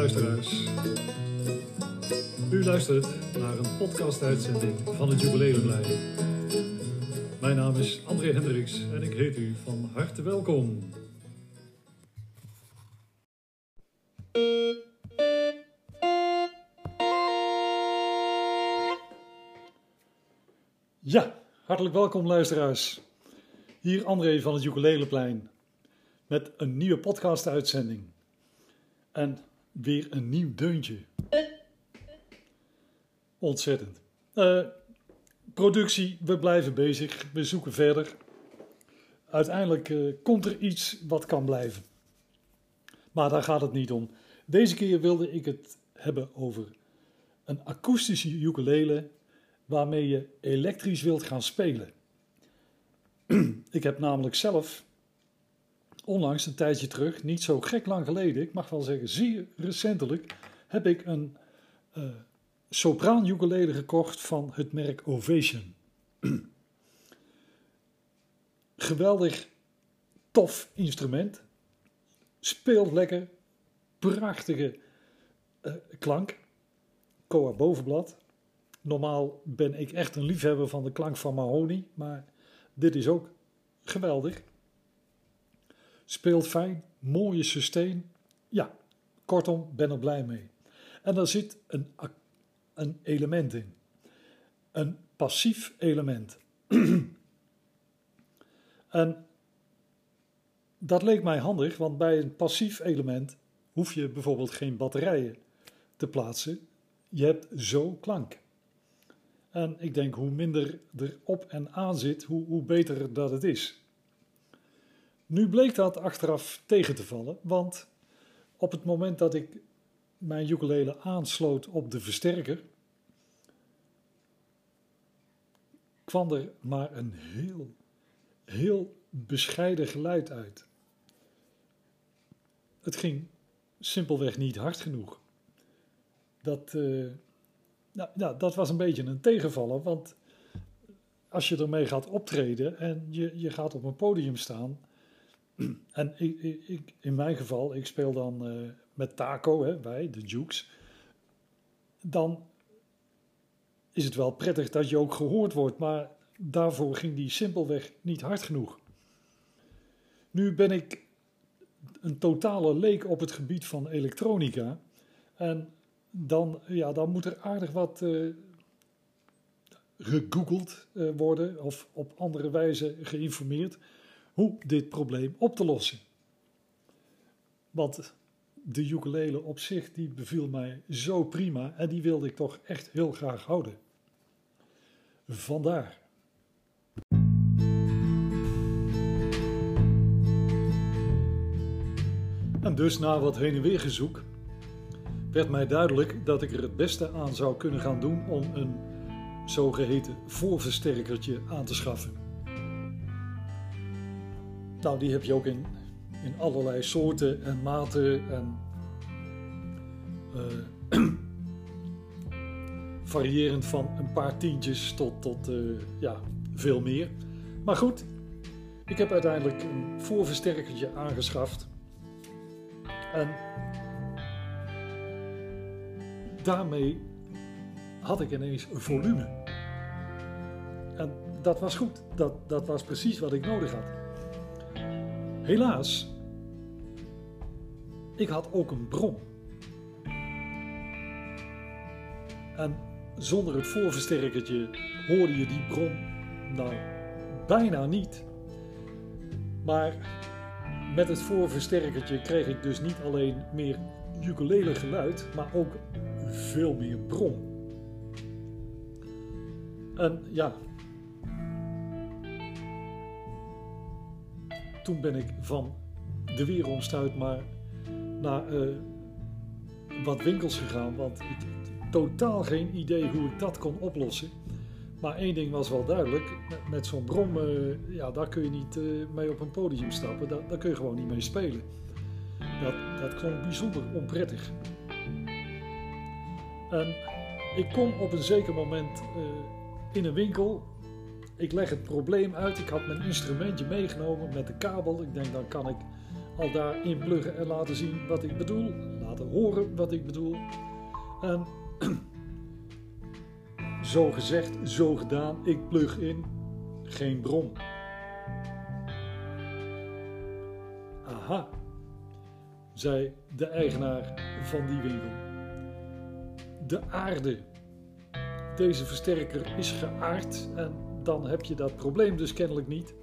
luisteraars. U luistert naar een podcast-uitzending van het Jubileumlijn. Mijn naam is André Hendricks en ik heet u van harte welkom. Ja, hartelijk welkom luisteraars. Hier André van het Ukuleleplein met een nieuwe podcast-uitzending. En weer een nieuw deuntje. Ontzettend. Eh, productie, we blijven bezig, we zoeken verder. Uiteindelijk eh, komt er iets wat kan blijven. Maar daar gaat het niet om. Deze keer wilde ik het hebben over een akoestische ukulele waarmee je elektrisch wilt gaan spelen. ik heb namelijk zelf onlangs een tijdje terug, niet zo gek lang geleden, ik mag wel zeggen zeer recentelijk, heb ik een uh, sopraan gekocht van het merk Ovation. Geweldig tof instrument. Speelt lekker. Prachtige uh, klank. Koa bovenblad. Normaal ben ik echt een liefhebber van de klank van mahoni, maar dit is ook geweldig. Speelt fijn, mooie sustain. Ja, kortom, ben er blij mee. En daar zit een, een element in. Een passief element. en dat leek mij handig, want bij een passief element hoef je bijvoorbeeld geen batterijen te plaatsen. Je hebt zo klank. En ik denk hoe minder er op en aan zit, hoe, hoe beter dat het is. Nu bleek dat achteraf tegen te vallen, want op het moment dat ik mijn ukulele aansloot op de versterker, kwam er maar een heel, heel bescheiden geluid uit. Het ging simpelweg niet hard genoeg. Dat, uh, nou, ja, dat was een beetje een tegenvaller, want als je ermee gaat optreden en je, je gaat op een podium staan. En in mijn geval, ik speel dan uh, met Taco, hè, wij, de Jukes. Dan is het wel prettig dat je ook gehoord wordt, maar daarvoor ging die simpelweg niet hard genoeg. Nu ben ik een totale leek op het gebied van elektronica. En dan, ja, dan moet er aardig wat uh, gegoogeld uh, worden of op andere wijze geïnformeerd hoe dit probleem op te lossen. Want de ukulele op zich die beviel mij zo prima en die wilde ik toch echt heel graag houden. Vandaar. En dus na wat heen en weer gezoek werd mij duidelijk dat ik er het beste aan zou kunnen gaan doen om een zogeheten voorversterkertje aan te schaffen. Nou, die heb je ook in, in allerlei soorten en maten en uh, variërend van een paar tientjes tot, tot uh, ja, veel meer. Maar goed, ik heb uiteindelijk een voorversterkertje aangeschaft. En daarmee had ik ineens volume. En dat was goed. Dat, dat was precies wat ik nodig had. Helaas, ik had ook een bron. En zonder het voorversterkertje hoorde je die bron nou bijna niet. Maar met het voorversterkertje kreeg ik dus niet alleen meer ukulele geluid, maar ook veel meer bron. En ja, toen ben ik van de weeromstuit maar naar uh, wat winkels gegaan, want ik totaal geen idee hoe ik dat kon oplossen. Maar één ding was wel duidelijk, met, zo'n brom, uh, ja, daar kun je niet uh, mee op een podium stappen, daar, daar, kun je gewoon niet mee spelen. Dat, dat klonk bijzonder onprettig. En ik kom op een zeker moment in een winkel ik leg het probleem uit. Ik had mijn instrumentje meegenomen met de kabel. Ik denk, dan kan ik al daar inpluggen en laten zien wat ik bedoel. Laten horen wat ik bedoel. En zo gezegd, zo gedaan. Ik plug in. Geen bron. Aha, zei de eigenaar van die winkel. De aarde. Deze versterker is geaard en dan heb je dat probleem dus kennelijk niet.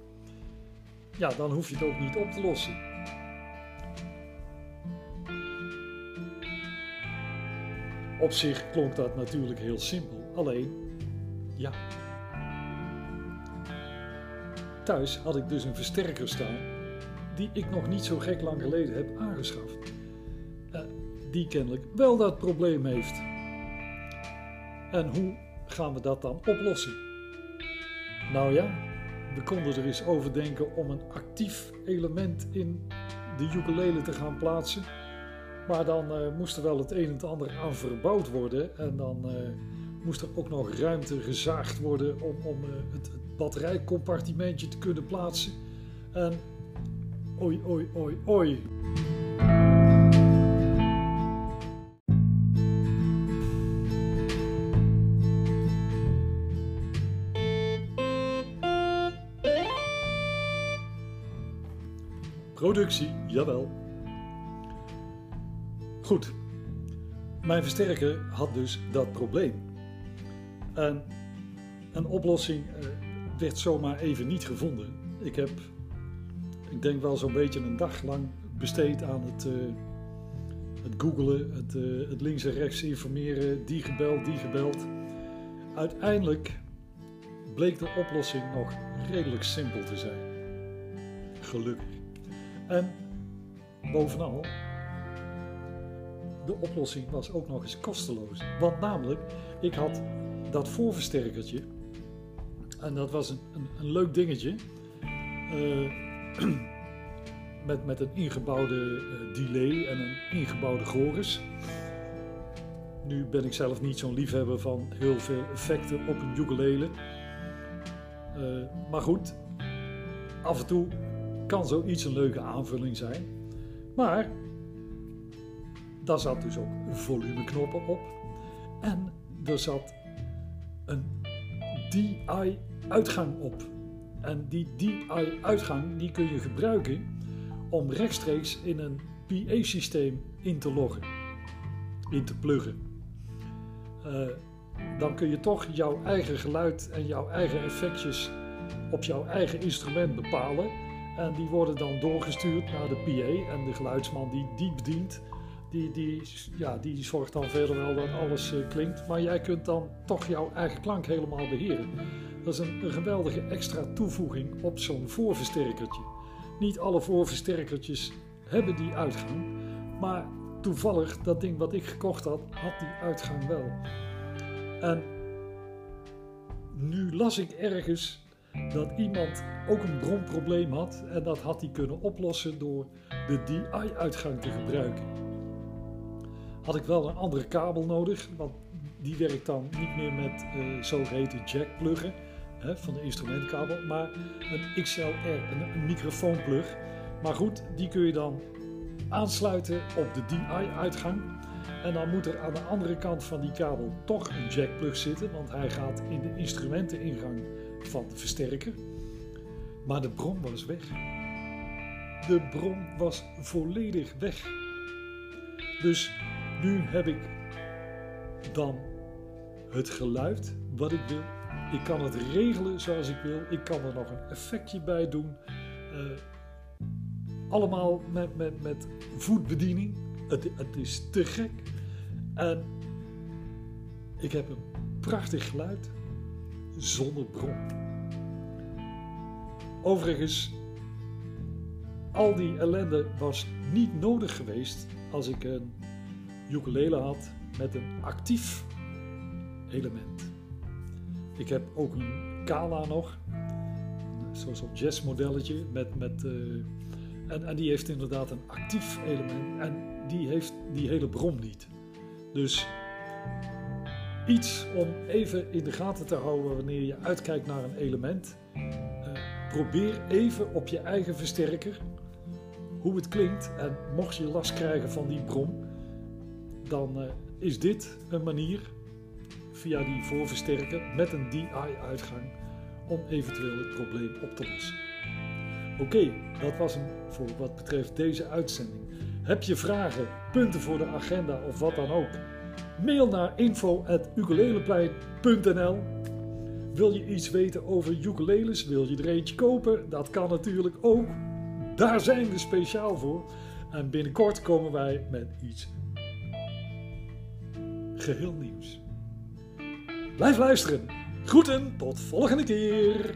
Ja, dan hoef je het ook niet op te lossen. Op zich klonk dat natuurlijk heel simpel, alleen ja. Thuis had ik dus een versterker staan die ik nog niet zo gek lang geleden heb aangeschaft. Uh, die kennelijk wel dat probleem heeft. En hoe gaan we dat dan oplossen? Nou ja, we konden er eens over denken om een actief element in de ukulele te gaan plaatsen. Maar dan uh, moest er wel het een en het ander aan verbouwd worden. En dan uh, moest er ook nog ruimte gezaagd worden om, om uh, het, het batterijcompartimentje te kunnen plaatsen. En oi, oi, oi, oi. Productie, jawel. Goed. Mijn versterker had dus dat probleem. En een oplossing uh, werd zomaar even niet gevonden. Ik heb, ik denk wel zo'n beetje een dag lang besteed aan het, uh, het googelen, het, uh, het links en rechts informeren, die gebeld, die gebeld. Uiteindelijk bleek de oplossing nog redelijk simpel te zijn. Gelukkig. En bovenal, de oplossing was ook nog eens kosteloos. Want namelijk, ik had dat voorversterkertje, en dat was een, een, een leuk dingetje, uh, met, met een ingebouwde uh, delay en een ingebouwde chorus. Nu ben ik zelf niet zo'n liefhebber van heel veel effecten op een ukulele. Uh, maar goed, af en toe kan zoiets een leuke aanvulling zijn. Maar daar zat dus ook volumeknoppen op. En er zat een DI-uitgang op. En die DI-uitgang die kun je gebruiken om rechtstreeks in een PA-systeem in te loggen, in te pluggen. Uh, dan kun je toch jouw eigen geluid en jouw eigen effectjes op jouw eigen instrument bepalen en die worden dan doorgestuurd naar de PA. En de geluidsman die die bedient, die, die, ja, die zorgt dan verder wel dat alles uh, klinkt. Maar jij kunt dan toch jouw eigen klank helemaal beheren. Dat is een, een geweldige extra toevoeging op zo'n voorversterkertje. Niet alle voorversterkertjes hebben die uitgang. Maar toevallig, dat ding wat ik gekocht had, had die uitgang wel. En nu las ik ergens dat iemand ook een bronprobleem had en dat had hij kunnen oplossen door de DI-uitgang te gebruiken. Had ik wel een andere kabel nodig, want die werkt dan niet meer met uh, zogeheten jackpluggen hè, van de instrumentkabel, maar een XLR, een, een microfoonplug. Maar goed, die kun je dan aansluiten op de DI-uitgang. En dan moet er aan de andere kant van die kabel toch een jackplug zitten, want hij gaat in de instrumenteningang van de versterker. Maar de bron was weg. De bron was volledig weg. Dus nu heb ik dan het geluid wat ik wil. Ik kan het regelen zoals ik wil. Ik kan er nog een effectje bij doen. Uh, allemaal met, met, met voetbediening. Het, het is te gek. En ik heb een prachtig geluid zonder bron. Overigens, al die ellende was niet nodig geweest als ik een ukulele had met een actief element. Ik heb ook een Kala nog, zo'n jazzmodelletje met, met uh, en, en die heeft inderdaad een actief element en die heeft die hele bron niet. Dus iets om even in de gaten te houden wanneer je uitkijkt naar een element. Uh, probeer even op je eigen versterker hoe het klinkt. En mocht je last krijgen van die brom, dan uh, is dit een manier via die voorversterker met een DI-uitgang om eventueel het probleem op te lossen. Oké, dat was hem voor wat betreft deze uitzending. Heb je vragen, punten voor de agenda of wat dan ook? Mail naar info.ukuleleplein.nl Wil je iets weten over ukuleles? Wil je er eentje kopen? Dat kan natuurlijk ook. Daar zijn we speciaal voor. En binnenkort komen wij met iets geheel nieuws. Blijf luisteren. Groeten, tot volgende keer.